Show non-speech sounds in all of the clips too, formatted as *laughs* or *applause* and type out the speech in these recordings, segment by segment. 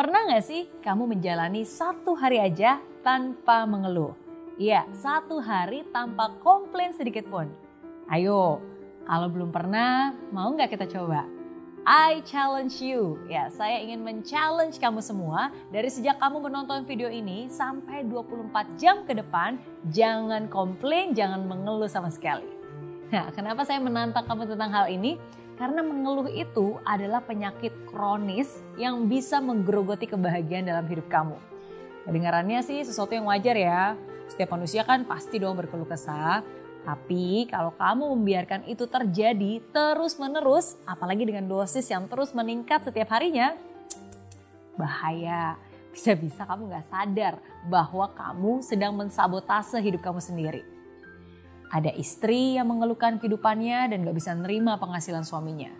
Pernah nggak sih kamu menjalani satu hari aja tanpa mengeluh? Iya, satu hari tanpa komplain sedikit pun. Ayo, kalau belum pernah, mau nggak kita coba? I challenge you. Ya, saya ingin men-challenge kamu semua dari sejak kamu menonton video ini sampai 24 jam ke depan, jangan komplain, jangan mengeluh sama sekali. Nah, kenapa saya menantang kamu tentang hal ini? Karena mengeluh itu adalah penyakit kronis yang bisa menggerogoti kebahagiaan dalam hidup kamu. Kedengarannya sih sesuatu yang wajar ya. Setiap manusia kan pasti dong berkeluh kesah. Tapi kalau kamu membiarkan itu terjadi terus menerus, apalagi dengan dosis yang terus meningkat setiap harinya, bahaya. Bisa-bisa kamu gak sadar bahwa kamu sedang mensabotase hidup kamu sendiri. Ada istri yang mengeluhkan kehidupannya dan gak bisa nerima penghasilan suaminya.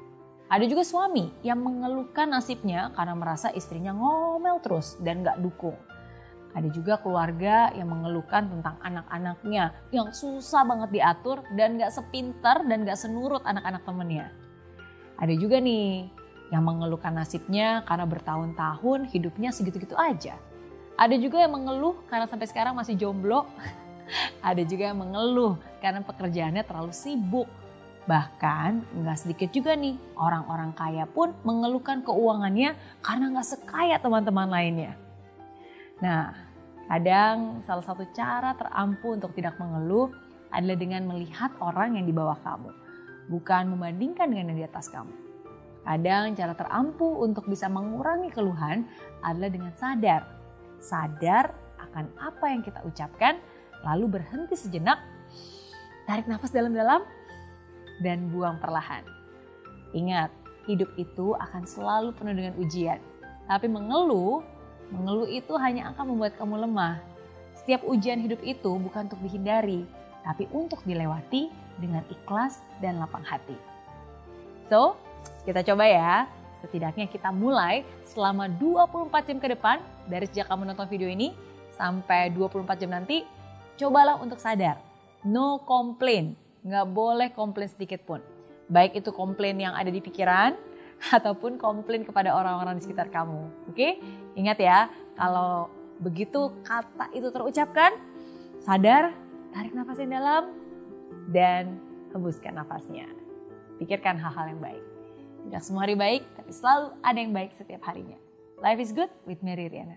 Ada juga suami yang mengeluhkan nasibnya karena merasa istrinya ngomel terus dan gak dukung. Ada juga keluarga yang mengeluhkan tentang anak-anaknya yang susah banget diatur dan gak sepintar dan gak senurut anak-anak temennya. Ada juga nih yang mengeluhkan nasibnya karena bertahun-tahun hidupnya segitu-gitu aja. Ada juga yang mengeluh karena sampai sekarang masih jomblo. Ada juga yang mengeluh karena pekerjaannya terlalu sibuk. Bahkan nggak sedikit juga nih orang-orang kaya pun mengeluhkan keuangannya karena nggak sekaya teman-teman lainnya. Nah, kadang salah satu cara terampuh untuk tidak mengeluh adalah dengan melihat orang yang di bawah kamu, bukan membandingkan dengan yang di atas kamu. Kadang cara terampuh untuk bisa mengurangi keluhan adalah dengan sadar. Sadar akan apa yang kita ucapkan, lalu berhenti sejenak, tarik nafas dalam-dalam, dan buang perlahan. Ingat, hidup itu akan selalu penuh dengan ujian. Tapi mengeluh Mengeluh itu hanya akan membuat kamu lemah. Setiap ujian hidup itu bukan untuk dihindari, tapi untuk dilewati dengan ikhlas dan lapang hati. So, kita coba ya. Setidaknya kita mulai selama 24 jam ke depan dari sejak kamu nonton video ini sampai 24 jam nanti, cobalah untuk sadar. No complain, nggak boleh komplain sedikit pun. Baik itu komplain yang ada di pikiran, *laughs* ataupun komplain kepada orang-orang di sekitar kamu. Oke, ingat ya, kalau begitu kata itu terucapkan, sadar, tarik nafas yang dalam, dan hembuskan nafasnya. Pikirkan hal-hal yang baik. Tidak semua hari baik, tapi selalu ada yang baik setiap harinya. Life is good with Mary Riana.